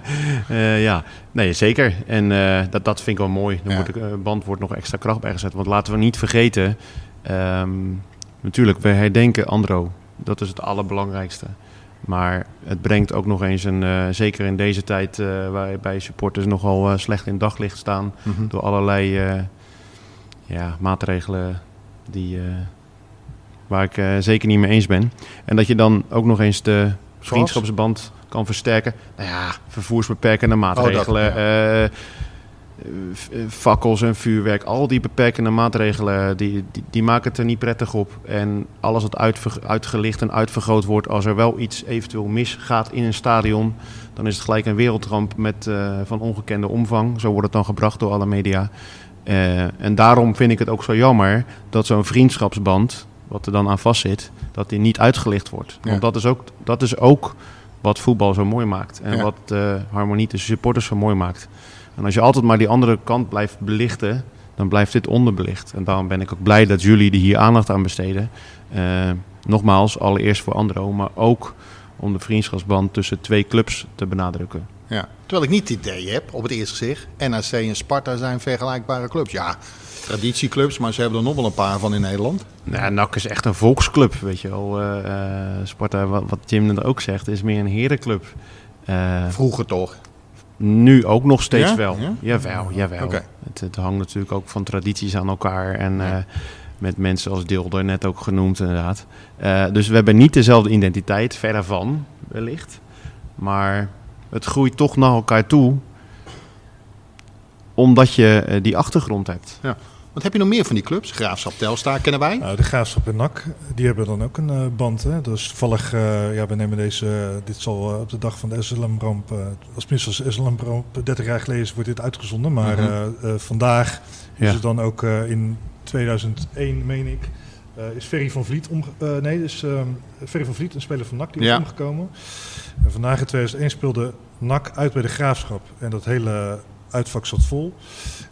S1: Eh, ja, nee, zeker. En eh, dat, dat vind ik wel mooi. Dan
S2: Ja.
S1: wordt de eh, band wordt nog extra kracht bijgezet. Want laten we niet vergeten, ehm, natuurlijk, we herdenken Andro. Dat is het allerbelangrijkste. Maar het brengt ook nog eens een, zeker in deze tijd waarbij supporters nogal slecht in daglicht staan.
S2: Mhm.
S1: Door allerlei ja, maatregelen die, waar ik eh, zeker niet mee eens ben. En dat je dan ook nog eens de vriendschapsband kan versterken. Nou ja, vervoersbeperkende maatregelen.
S2: Oh, ja.
S1: v- eh, fakkels en vuurwerk. Al die beperkende maatregelen, die, die, die maken het er niet prettig op. En alles wat uitver- uitgelicht en uitvergroot wordt... als er wel iets eventueel misgaat in een stadion... dan is het gelijk een wereldramp met, van ongekende omvang. Zo wordt het dan gebracht door alle media. En daarom vind ik het ook zo jammer dat zo'n vriendschapsband... wat er dan aan vastzit, dat die niet uitgelicht wordt.
S2: Ja.
S1: Want dat is, ook, dat is ook wat voetbal zo mooi maakt. En
S2: Ja.
S1: wat de harmonie tussen supporters zo mooi maakt. En als je altijd maar die andere kant blijft belichten, dan blijft dit onderbelicht. En daarom ben ik ook blij dat jullie er hier aandacht aan besteden. Eh, nogmaals, allereerst voor Andro, maar ook om de vriendschapsband tussen twee clubs te benadrukken.
S2: Ja. Terwijl ik niet het idee heb, op het eerste gezicht, NAC en Sparta zijn vergelijkbare clubs. Ja, traditieclubs, maar ze hebben er nog wel een paar van in Nederland.
S1: Nou, NAC is echt een volksclub, weet je wel. Eh, Sparta, wat, wat Jim er ook zegt, is meer een herenclub. Eh,
S2: Vroeger toch.
S1: Nu ook nog steeds
S2: Ja?
S1: wel.
S2: Ja?
S1: Jawel, jawel. Het, het hangt natuurlijk ook van tradities aan elkaar. En met mensen als Dilder, net ook genoemd inderdaad. Dus we hebben niet dezelfde identiteit, verre van wellicht. Maar het groeit toch naar elkaar toe. Omdat je die achtergrond hebt.
S2: Wat heb je nog meer van die clubs? Graafschap Telstar kennen wij.
S3: Nou, de Graafschap en NAC, die hebben dan ook een eh, band. Hè? Dus toevallig, eh, ja, we nemen deze, eh, dit zal op de dag van de SLM-ramp, als minstens als SLM-ramp 30 jaar geleden wordt dit uitgezonden. Maar
S2: Mhm.
S3: vandaag
S1: Ja.
S3: is het dan ook in 2001, meen ik, is Ferry van Vliet om, nee, is ehm, Ferry van Vliet, een speler van NAC, die
S2: Ja.
S3: is omgekomen. En vandaag in 2001 speelde NAC uit bij de Graafschap. En dat hele uitvak zat vol.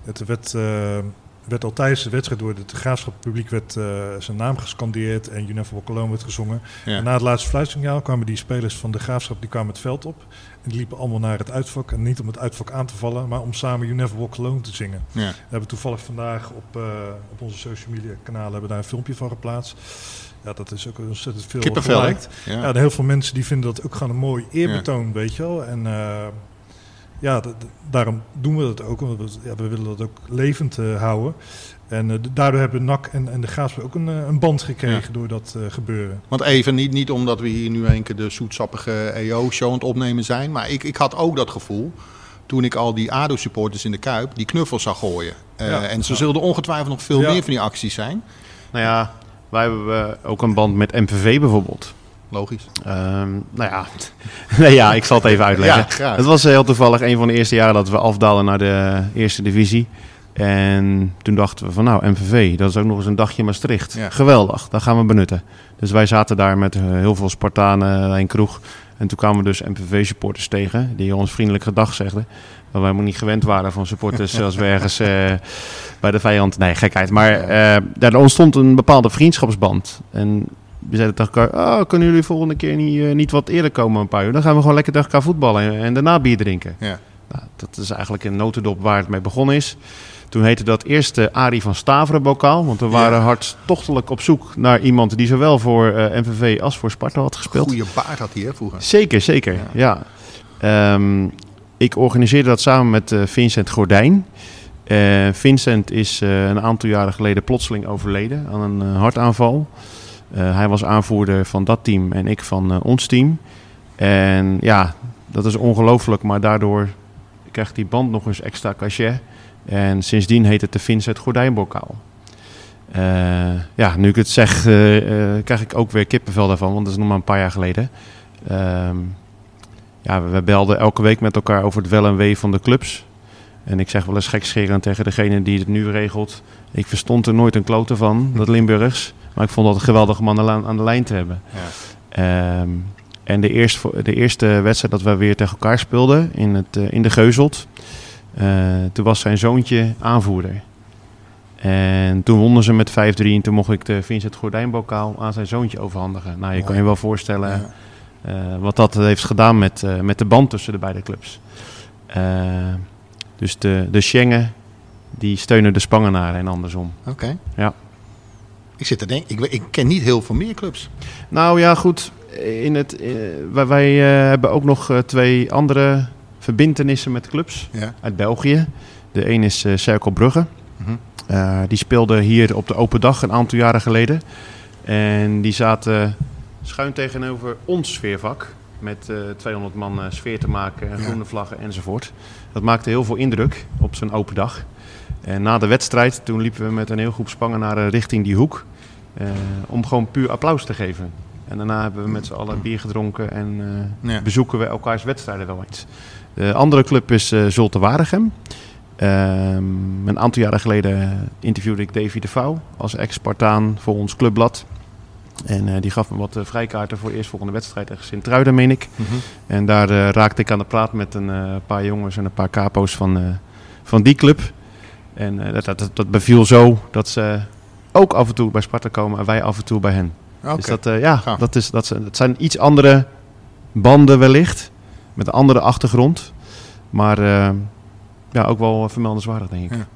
S3: Het werd, eh, werd al tijdens de wedstrijd door het Graafschap publiek werd, eh, zijn naam gescandeerd en You Never Walk Alone werd gezongen.
S2: Ja.
S3: En na het laatste fluitsignaal kwamen die spelers van de Graafschap die kwamen het veld op. En die liepen allemaal naar het uitvak. En niet om het uitvak aan te vallen, maar om samen You Never Walk Alone te zingen.
S2: Ja.
S3: We hebben toevallig vandaag op, eh, op onze social media kanalen hebben daar een filmpje van geplaatst. Ja, dat is ook ontzettend veel
S2: Kippenvel. Ja.
S3: Heel veel mensen die vinden dat ook gewoon een mooi eerbetoon, weet je wel. En eh, ja, daarom doen we dat ook. Want we, ja, we willen dat ook levend eh, houden. En eh, daardoor hebben NAC en, en de Graafschap ook een, eh, een band gekregen door dat eh, gebeuren.
S2: Want even, niet, niet omdat we hier nu een keer de zoetsappige EO-show aan het opnemen zijn. Maar ik, ik had ook dat gevoel toen ik al die ADO-supporters in de Kuip die knuffels zag gooien. Eh,
S3: Ja.
S2: en zo zullen er ongetwijfeld nog veel
S3: Ja.
S2: meer van die acties zijn.
S1: Nou ja, wij hebben ook een band met MVV bijvoorbeeld.
S2: Logisch.
S1: Ehm, nou ja. nee, ja, ik zal het even uitleggen.
S2: Ja.
S1: Het was heel toevallig een van de eerste jaren dat we afdalen naar de eerste divisie. En toen dachten we van nou, MVV, dat is ook nog eens een dagje Maastricht.
S2: Ja.
S1: Geweldig, dat gaan we benutten. Dus wij zaten daar met eh, heel veel Spartanen bij een kroeg. En toen kwamen we dus MVV-supporters tegen, die ons vriendelijk gedag zegden. Waar wij helemaal niet gewend waren van supporters als we ergens eh, bij de vijand... Nee, gekheid. Maar eh, daar ontstond een bepaalde vriendschapsband. En we zeiden tegen elkaar, oh, kunnen jullie volgende keer niet, eh, niet wat eerder komen een paar uur? Dan gaan we gewoon lekker tegen elkaar voetballen en, en daarna bier drinken.
S2: Ja.
S1: Nou, dat is eigenlijk een notendop waar het mee begonnen is. Toen heette dat eerst de Arie van Staveren bokaal. Want we waren
S2: Ja.
S1: hartstochtelijk op zoek naar iemand die zowel voor eh, MVV als voor Sparta had gespeeld.
S2: Goeie baard had hij hè, vroeger.
S1: Zeker, zeker. Ja. Ehm, ik organiseerde dat samen met eh, Vincent Gordijn. Uh, Vincent is uh, een aantal jaren geleden plotseling overleden aan een uh, hartaanval. Hij was aanvoerder van dat team en ik van ons team. En ja, dat is ongelooflijk, maar daardoor krijgt die band nog eens extra cachet. En sindsdien heet het de Vincent Gordijnbokaal. ja, nu ik het zeg, krijg ik ook weer kippenvel daarvan, want dat is nog maar een paar jaar geleden. Ehm, ja, we belden elke week met elkaar over het wel en wee van de clubs. En ik zeg wel eens gekscherend tegen degene die het nu regelt. Ik verstond er nooit een klote van, dat Limburgs. Maar ik vond dat een geweldige man aan de lijn te hebben. Ja. Ehm, en de eerste, de eerste wedstrijd dat we weer tegen elkaar speelden in, het, uh, in de Geuzelt. Uh, toen was zijn zoontje aanvoerder. En toen wonnen ze met 5-3 en toen mocht ik de Vincent Gordijnbokaal aan zijn zoontje overhandigen. Nou, je kan je wel voorstellen uh, wat dat heeft gedaan met, met de band tussen de beide clubs. Dus de, de Schengen, die steunen de Spangenaren en andersom.
S2: Oké.
S1: Ja.
S2: Ik zit te denken, ik, ik ken niet heel veel meer clubs.
S1: Nou ja, goed. In het, uh, wij, wij uh, hebben ook nog uh, twee andere verbindenissen met clubs
S2: ja.
S1: uit België. De een is Cerkel Brugge.
S2: Mhm.
S1: die speelde hier op de open dag een aantal jaren geleden. En die zaten schuin tegenover ons sfeervak met uh, 200 man uh, sfeer te maken, en groene vlaggen enzovoort. Dat maakte heel veel indruk op zo'n open dag. En na de wedstrijd, toen liepen we met een heel groep Spangenaren richting die hoek. Uh, om gewoon puur applaus te geven. En daarna hebben we met z'n allen bier gedronken en ja. bezoeken we elkaars wedstrijden wel eens. De andere club is Zulte Waregem. Um, een aantal jaren geleden interviewde ik Davy de Vouw als ex-Spartaan voor ons clubblad. En uh, die gaf me wat uh, vrijkaarten voor de eerstvolgende wedstrijd tegen Sint-Truiden, meen ik.
S2: Mm -hmm.
S1: En daar uh, raakte ik aan de praat met een paar jongens en een paar capo's van, van die club. En dat, dat, dat beviel zo dat ze ook af en toe bij Sparta komen en wij af en toe bij hen.
S2: Okay.
S1: Dus dat, ja, ja. Dat, is, dat, dat zijn iets andere banden wellicht, met een andere achtergrond. Maar ja, ook wel vermeldenswaardig, denk ik.
S2: Ja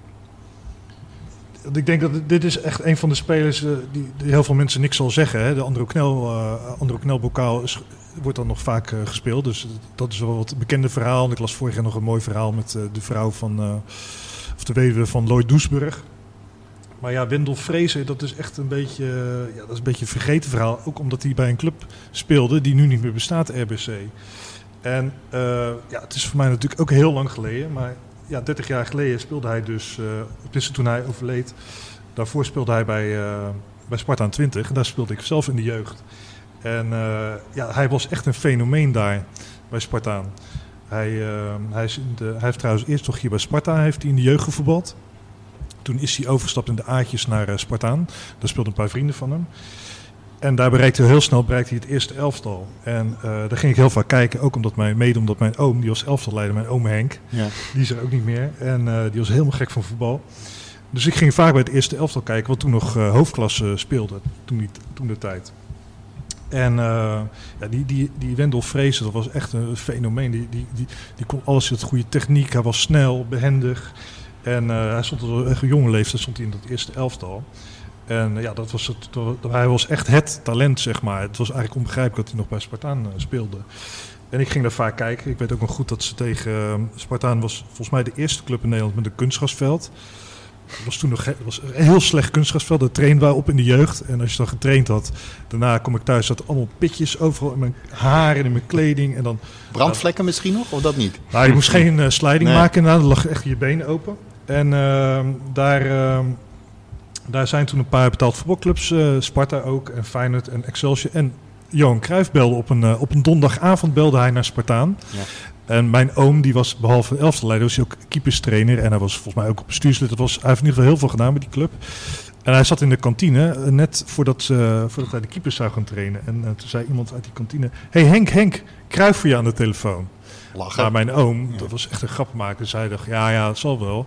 S3: ik denk dat dit is echt een van de spelers die, die, heel veel mensen niks zal zeggen. Hè. De Andro Knel, Andro Knelbokaal is, wordt dan nog vaak uh, gespeeld. Dus dat is wel wat bekende verhaal. En ik las vorig jaar nog een mooi verhaal met de vrouw van, of de weduwe van Lloyd Doesburg. Maar ja, Wendel Vrezen, dat is echt een beetje, ja, dat is een beetje een vergeten verhaal. Ook omdat hij bij een club speelde die nu niet meer bestaat, RBC. En ja, het is voor mij natuurlijk ook heel lang geleden. Maar ja, 30 jaar geleden speelde hij dus, uh, toen hij overleed, daarvoor speelde hij bij, uh, bij Sparta 20. En daar speelde ik zelf in de jeugd. En ja, hij was echt een fenomeen daar bij Spartaan. Hij, hij, is in de, hij heeft trouwens eerst toch hier bij Sparta heeft hij in de jeugd gevoetbald. Toen is hij overgestapt in de Aatjes naar Spartaan. Daar speelden een paar vrienden van hem. En daar bereikte hij heel snel bereikte hij het eerste elftal. En uh, daar ging ik heel vaak kijken, ook omdat mijn, mede omdat mijn oom, die was elftalleider, mijn oom Henk,
S2: ja.
S3: die is er ook niet meer. En uh, die was helemaal gek van voetbal. Dus ik ging vaak bij het eerste elftal kijken, wat toen nog uh, hoofdklasse speelde, toen, die, toen de tijd. En ja, die, die, die Wendel Vrezen, dat was echt een fenomeen. Die, die, die, die kon alles met goede techniek, hij was snel, behendig. En hij stond op een jonge leeftijd stond hij in dat eerste elftal. En ja, dat was het, hij was echt het talent, zeg maar. Het was eigenlijk onbegrijpelijk dat hij nog bij Spartaan uh, speelde. En ik ging daar vaak kijken. Ik weet ook nog goed dat ze tegen Spartaan was volgens mij de eerste club in Nederland met een kunstgrasveld. Het was toen nog het was een heel slecht kunstgrasveld. Dat trainde wij op in de jeugd. En als je dan getraind had, daarna kom ik thuis, zat allemaal pitjes overal in mijn haar en in mijn kleding. En dan,
S2: Brandvlekken misschien nog, of dat niet?
S3: Nou, je moest geen uh, sliding nee. maken. Nou, dan lag echt je benen open. En uh, daar ehm, daar zijn toen een paar betaald voetbalclubs, uh, Sparta ook, en Feyenoord en Excelsior. En Johan Cruijff belde op een, uh, op een donderdagavond belde hij naar Spartaan.
S2: Ja.
S3: En mijn oom, die was behalve elftalleider, was hij ook keeperstrainer. En hij was volgens mij ook bestuurslid. Dat was, hij heeft in ieder geval heel veel gedaan bij die club. En hij zat in de kantine, uh, net voordat, uh, voordat hij de keepers zou gaan trainen. En uh, toen zei iemand uit die kantine... hey Henk, Henk, Cruijff voor je aan de telefoon.
S2: Lachen.
S3: Maar mijn oom, ja. dat was echt een grappenmaker, zei dacht, ja, ja, het zal wel.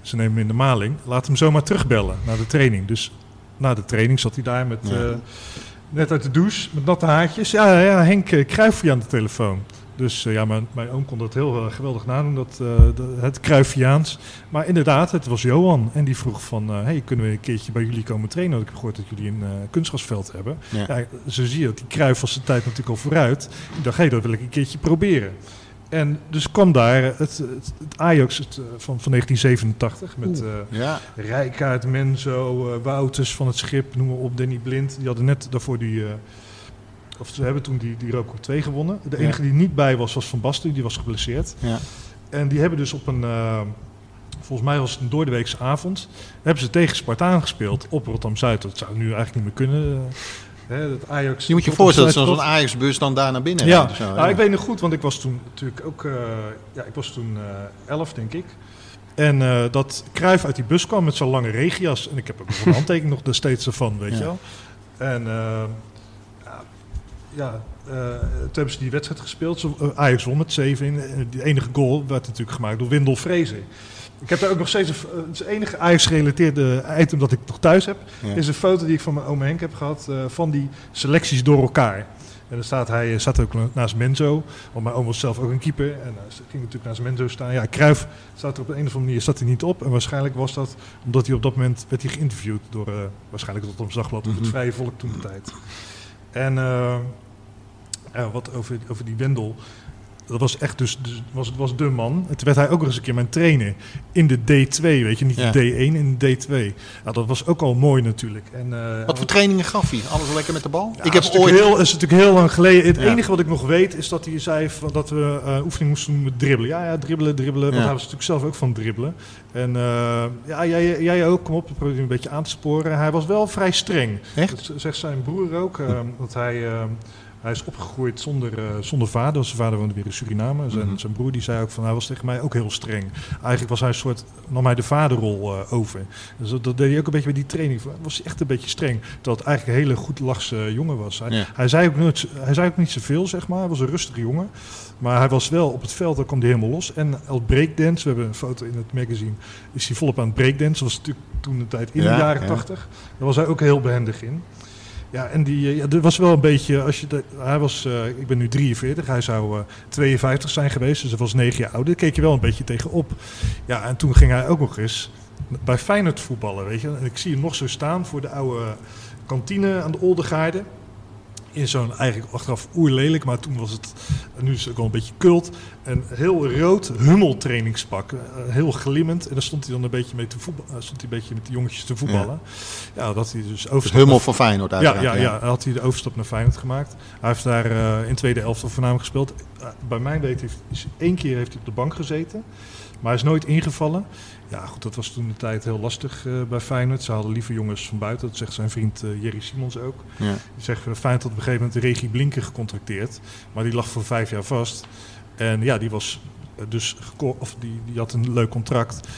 S3: Ze nemen hem in de maling. Laat hem zomaar terugbellen naar de training. Dus na de training zat hij daar met, ja. uh, net uit de douche met natte haartjes. Ja, ja Henk, kruif je aan de telefoon. Dus uh, ja, mijn, mijn oom kon dat heel uh, geweldig nadoen, dat, de, het Kruifiaans. Maar inderdaad, het was Johan. En die vroeg van, hey, kunnen we een keertje bij jullie komen trainen? Want ik heb gehoord dat jullie een kunstgrasveld hebben.
S2: Ja.
S3: Ja, zo zie je dat die Kruif was de tijd natuurlijk al vooruit. Ik dacht, hé, hey, dat wil ik een keertje proberen. En dus kwam daar het, het, het Ajax het, eh, van, van 1987 met eh
S2: Ja,
S3: Rijkaard, Menzo, eh, Wouters van het Schip, noem maar op, Danny Blind. Die hadden net daarvoor die, eh, of ze hebben toen die, die Roco 2 gewonnen. De
S2: Ja.
S3: enige die niet bij was, was Van Basten, die was geblesseerd.
S2: ja.
S3: En die hebben dus op een, eh, volgens mij was het een doordeweekse avond, hebben ze tegen Spartaan gespeeld op Rotterdam-Zuid. Dat zou nu eigenlijk niet meer kunnen. eh, hè, dat Ajax
S2: Je moet je voorstellen zo'n. Ajax-bus dan daar naar binnen
S3: Ja,
S2: zo,
S3: nou, ik weet nog goed, want ik was toen natuurlijk ook, eh, ja, ik was toen eh 11 denk ik. En dat Kruif uit die bus kwam met zo'n lange regias. En ik heb ook een handtekening nog steeds ervan, weet
S2: Ja.
S3: je wel. En ja eh, toen hebben ze die wedstrijd gespeeld. Eh, Ajax won met 7 in. En Die enige goal werd natuurlijk gemaakt door Windel Vrezen. Ik heb daar ook nog steeds een, eh, het enige Ajax-gerelateerde item dat ik nog thuis heb.
S2: Ja.
S3: Is een foto die ik van mijn oom Henk heb gehad eh, van die selecties door elkaar. En dan staat hij eh, staat ook naast Menzo. Want mijn oom was zelf ook een keeper. En hij ging natuurlijk naast Menzo staan. Ja, Kruif staat er op een of andere manier staat hij niet op. En waarschijnlijk was dat omdat hij op dat moment werd hij geïnterviewd door eh, waarschijnlijk het Rotterdam Dagblad of het Vrije Volk toen de tijd. En eh, ja, wat over, over die Wendel. Dat was echt dus, dus was, was de man. En toen werd hij ook nog eens een keer mijn trainer in de D2, weet je, niet
S2: Ja.
S3: de D1, in de D2. Ja, dat was ook al mooi natuurlijk. En, eh,
S2: Wat voor trainingen gaf hij? Alles lekker met de bal?
S3: ja,
S2: ik heb
S3: is
S2: ooit...
S3: heel, is natuurlijk heel lang geleden. Het
S2: Ja.
S3: enige wat ik nog weet is dat hij zei van dat we eh, oefening moesten doen met dribbelen. Ja, ja, dribbelen, dribbelen. Want hij was natuurlijk zelf ook van dribbelen. En eh, ja, jij, jij ook, kom op, probeer hem een beetje aan te sporen. Hij was wel vrij streng.
S2: Echt?
S3: Dat zegt zijn broer ook. eh, dat hij, eh, hij is opgegroeid zonder, eh, zonder vader. Zijn vader woonde weer in Suriname. Zijn,
S2: Mhm.
S3: zijn broer die zei ook van hij was tegen mij ook heel streng. Eigenlijk was hij een soort, nam hij de vaderrol eh, over. Dus dat, dat deed hij ook een beetje bij die training. Hij was echt een beetje streng. Terwijl het eigenlijk een hele goed lachse jongen was. Hij,
S2: Ja.
S3: hij, zei ook nooit, hij zei ook niet zoveel, zeg maar. Hij was een rustige jongen. Maar hij was wel op het veld, daar kwam hij helemaal los. En als breakdance, we hebben een foto in het magazine, is hij volop aan het breakdance. Dat was natuurlijk toen de tijd in
S2: Ja,
S3: de jaren
S2: ja.
S3: tachtig. Daar was hij ook heel behendig in. Ja, en die, eh, ja, er was wel een beetje, als je hij was, eh, ik ben nu 43, hij zou eh 52 zijn geweest, dus hij was 9 jaar ouder. Daar keek je wel een beetje tegenop. Ja, en toen ging hij ook nog eens bij Feyenoord voetballen, weet je. En ik zie hem nog zo staan voor de oude kantine aan de Oldegaarde. In zo'n eigenlijk achteraf oerlelijk, maar toen was het, nu is het ook wel een beetje kult. Een heel rood hummeltrainingspak, eh, heel glimmend. En daar stond hij dan een beetje mee te voetballen, stond hij een beetje met de jongetjes te voetballen. Ja, dat hij dus
S2: Dus
S3: overstap
S2: Hummel van Feyenoord
S3: ja,
S2: uiteraard.
S3: ja, ja, dan had hij de overstap naar Feyenoord gemaakt. Hij heeft daar eh, in tweede elftal voornamelijk gespeeld. Eh, bij mijn weten heeft, is één keer heeft hij op de bank gezeten. Maar hij is nooit ingevallen. Ja, goed, dat was toen de tijd heel lastig eh, bij Feyenoord. Ze hadden liever jongens van buiten. Dat zegt zijn vriend eh, Jerry Simons ook.
S2: Ja.
S3: Die zegt Feyenoord had op een gegeven moment Regie Blinken gecontracteerd. Maar die lag voor vijf jaar vast. En ja, die was eh, dus of die, die had een leuk contract.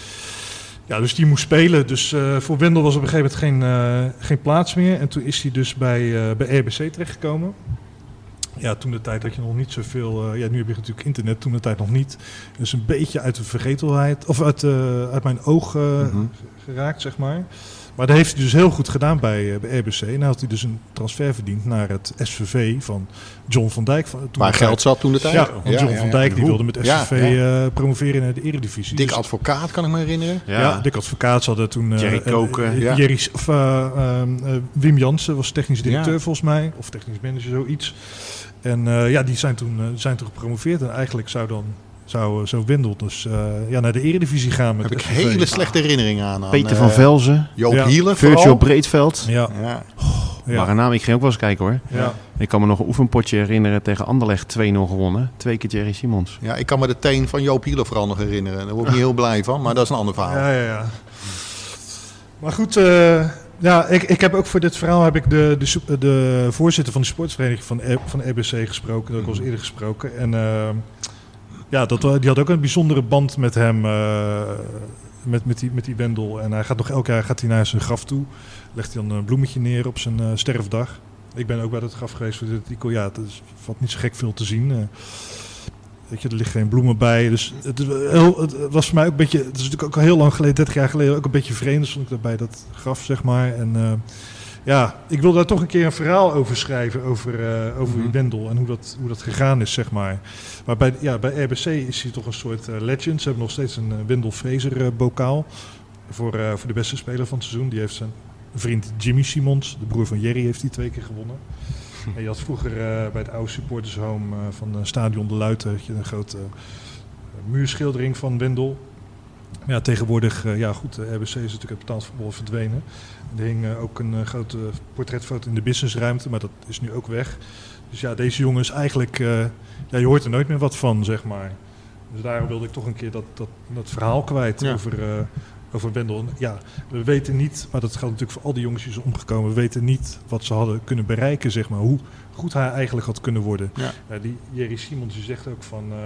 S3: Ja, dus die moest spelen. Dus eh, voor Wendel was op een gegeven moment geen, eh, geen plaats meer. En toen is hij dus bij, eh, bij RBC terechtgekomen. Ja, toen de tijd had je nog niet zoveel. ja, nu heb je natuurlijk internet, toen de tijd nog niet. Dus een beetje uit de vergetelheid, of uit, uit mijn oog
S2: Mhm.
S3: geraakt, zeg maar. Maar dat heeft hij dus heel goed gedaan bij, eh, bij RBC. En dan had hij dus een transfer verdiend naar het SVV van John van Dijk. Van, toen
S2: Waar geld zat toen de tijd.
S3: Ja, want John van Dijk die wilde met SVV
S2: ja.
S3: eh, promoveren naar de Eredivisie.
S2: Dik
S3: Dus-
S2: advocaat, kan ik me herinneren.
S3: ja, Dick Advocaat hadden toen... eh,
S1: Jerry Koken,
S2: ja.
S3: Jerry, of, eh, ehm, eh, Wim Jansen was technisch directeur
S2: Ja.
S3: volgens mij. Of technisch manager, zoiets. En eh, ja, die zijn toen, zijn toen gepromoveerd. En eigenlijk zou dan zou, eh, zo Wendel dus eh, ja, naar de Eredivisie gaan. Met
S2: Daar heb ik hele slechte herinneringen aan. aan,
S1: Peter van
S2: eh,
S1: Velzen,
S2: Joop
S3: Ja.
S2: Hielen
S1: Virgil
S2: vooral.
S1: Breedveld.
S3: Ja,
S2: Ja.
S3: ja,
S1: Waar een naam, ik ging ook wel eens kijken hoor.
S3: ja.
S1: Ik kan me nog een oefenpotje herinneren tegen Anderlecht 2-0 gewonnen. Twee keer Jerry Simons.
S2: ja, ik kan me de teen van Joop Hielen vooral nog herinneren. Daar word ik niet heel blij van, maar dat is een ander verhaal.
S3: Ja, ja, ja. Maar goed, eh, ja, ik, ik heb ook voor dit verhaal heb ik de, de, de voorzitter van de sportsvereniging van, R- van RBC gesproken. Dat heb ik al eens eerder gesproken. En ja, dat, wa- die had ook een bijzondere band met hem, eh, met, met, die, met die Wendel. En hij gaat nog elk jaar gaat hij naar zijn graf toe. Legt hij dan een bloemetje neer op zijn eh, sterfdag. Ik ben ook bij dat graf geweest voor dit. Ja, het is, valt niet zo gek veel te zien. eh. Weet je, er liggen geen bloemen bij. Dus het, was voor mij ook een beetje. Het is natuurlijk ook al heel lang geleden, 30 jaar geleden, ook een beetje vreemd. Stond ik daar bij dat graf, zeg maar. En eh, ja, ik wil daar toch een keer een verhaal over schrijven. Over, eh, over
S2: Mhm.
S3: Wendel en hoe dat, hoe dat gegaan is, zeg maar. Maar bij, ja, bij RBC is hij toch een soort eh, legend. Ze hebben nog steeds een eh, Wendel Fraser bokaal. Voor, voor de beste speler van het seizoen. Die heeft zijn vriend Jimmy Simons, de broer van Jerry, heeft die twee keer gewonnen. En je had vroeger bij het oude supportershome uh, van Stadion de Luiten had je een grote muurschildering van Wendel. Ja, tegenwoordig, ja goed, de RBC is natuurlijk betaald voetbal verdwenen. Er hing ook een grote portretfoto in de businessruimte, maar dat is nu ook weg. Dus ja, deze jongen is eigenlijk, ja, je hoort er nooit meer wat van, zeg maar. Dus daarom wilde ik toch een keer dat, dat, dat verhaal kwijt over, over Wendel. Ja, we weten niet, maar dat geldt natuurlijk voor al die jongens die zijn omgekomen. We weten niet wat ze hadden kunnen bereiken, zeg maar. Hoe goed hij eigenlijk had kunnen worden. Ja. Uh, die Jerry Simons die zegt ook van... Uh,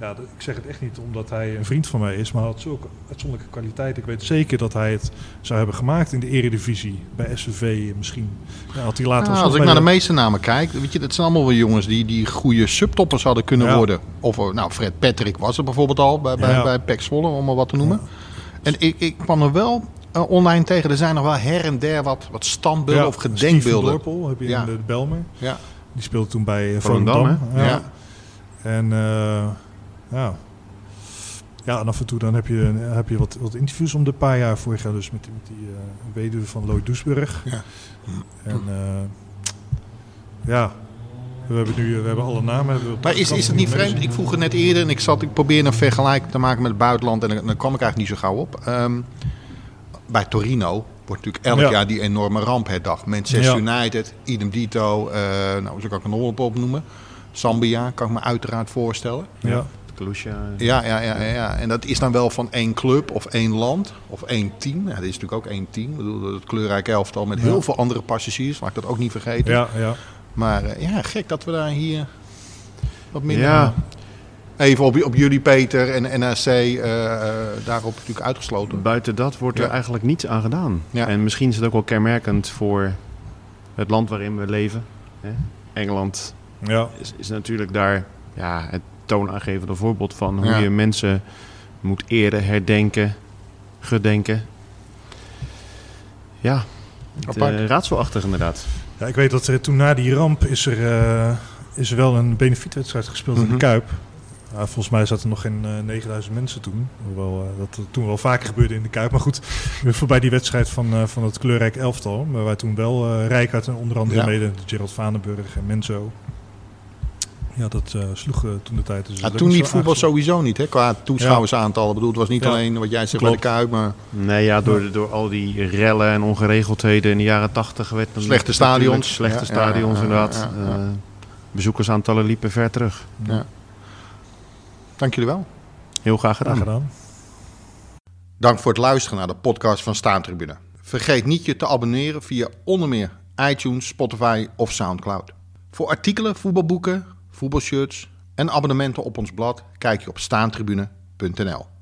S3: ja, ik zeg het echt niet omdat hij een vriend van mij is, maar hij had zulke uitzonderlijke kwaliteit. Ik weet zeker dat hij het zou hebben gemaakt in de eredivisie, bij SVV misschien. Ja, had hij later
S2: nou, als ik naar de meeste namen kijk, weet je, dat zijn allemaal wel jongens die, die goede subtoppers hadden kunnen worden. Of eh, nou, Fred Patrick was er bijvoorbeeld al bij, bij, bij Pek Zwolle, om maar wat te noemen. En ik, ik kwam er wel uh, online tegen. Er zijn nog wel her en der wat, wat standbeelden of gedenkbeelden.
S3: Dorpel heb je in de Belmer. Ja. Die speelde toen bij Volendam. Ja. En uh, ja. Ja, en af en toe dan heb je, heb je wat, wat interviews om de paar jaar vorig jaar dus met, met die uh, weduwe van Lloyd Doesburg. Ja. En uh, ja, we hebben nu we hebben alle namen.
S2: maar is, is het niet vreemd? Ik vroeg het net eerder en ik zat, ik probeerde een vergelijking te maken met het buitenland en dan, dan kwam ik eigenlijk niet zo gauw op. Um, bij Torino wordt natuurlijk elk jaar die enorme ramp herdacht. Manchester ja. United, idem dito, uh, nou zo kan ik een onderop opnoemen. Zambia kan ik me uiteraard voorstellen.
S1: Ja.
S2: Ja, ja, ja, ja, en dat is dan wel van één club of één land of één team. Ja, dit is natuurlijk ook één team. Ik bedoel, het kleurrijke elftal met heel veel andere passagiers. Laat ik dat ook niet vergeten.
S3: Ja, ja.
S2: Maar uh, ja, gek dat we daar hier wat minder... Ja. Even op, op jullie, Peter, en NRC uh, uh, daarop natuurlijk uitgesloten.
S1: Buiten dat wordt er eigenlijk niets aan gedaan. Ja. En misschien is het ook wel kenmerkend voor het land waarin we leven. Hè? Engeland ja. is, is natuurlijk daar ja, het toonaangevende voorbeeld van hoe je mensen moet eren, herdenken, gedenken. Ja, uh, raadselachtig inderdaad.
S3: Ja, ik weet dat er toen na die ramp is er, uh, is er wel een benefietwedstrijd gespeeld in de mhm. Kuip. volgens mij zaten er nog geen uh, eh, 9000 mensen toen. Hoewel dat toen wel vaker gebeurde in de Kuip. Maar goed, voorbij die wedstrijd van, van het kleurrijk elftal. Maar waar toen wel uh, Rijkaard en onder andere ja. mede Gerald Vanenburg en Menzo ja, dat uh, sloeg uh, toen de tijd. Dus
S2: ja, toen niet voetbal sowieso niet, hè, qua toeschouwersaantallen. Ja. bedoel, het was niet alleen wat jij zegt Klopt. bij de Kuip, maar...
S1: Nee, ja, door, door al die rellen en ongeregeldheden in de jaren tachtig werd...
S2: Slechte stadions.
S1: Slechte stadions, inderdaad. Uh, bezoekersaantallen liepen ver terug. Ja.
S2: Dank jullie wel.
S1: Heel graag gedaan.
S3: graag gedaan.
S2: Dank voor het luisteren naar de podcast van Staantribune. Vergeet niet je te abonneren via onder meer iTunes, Spotify of Soundcloud. Voor artikelen, voetbalboeken voetbalshirts en abonnementen op ons blad kijk je op staantribune.nl.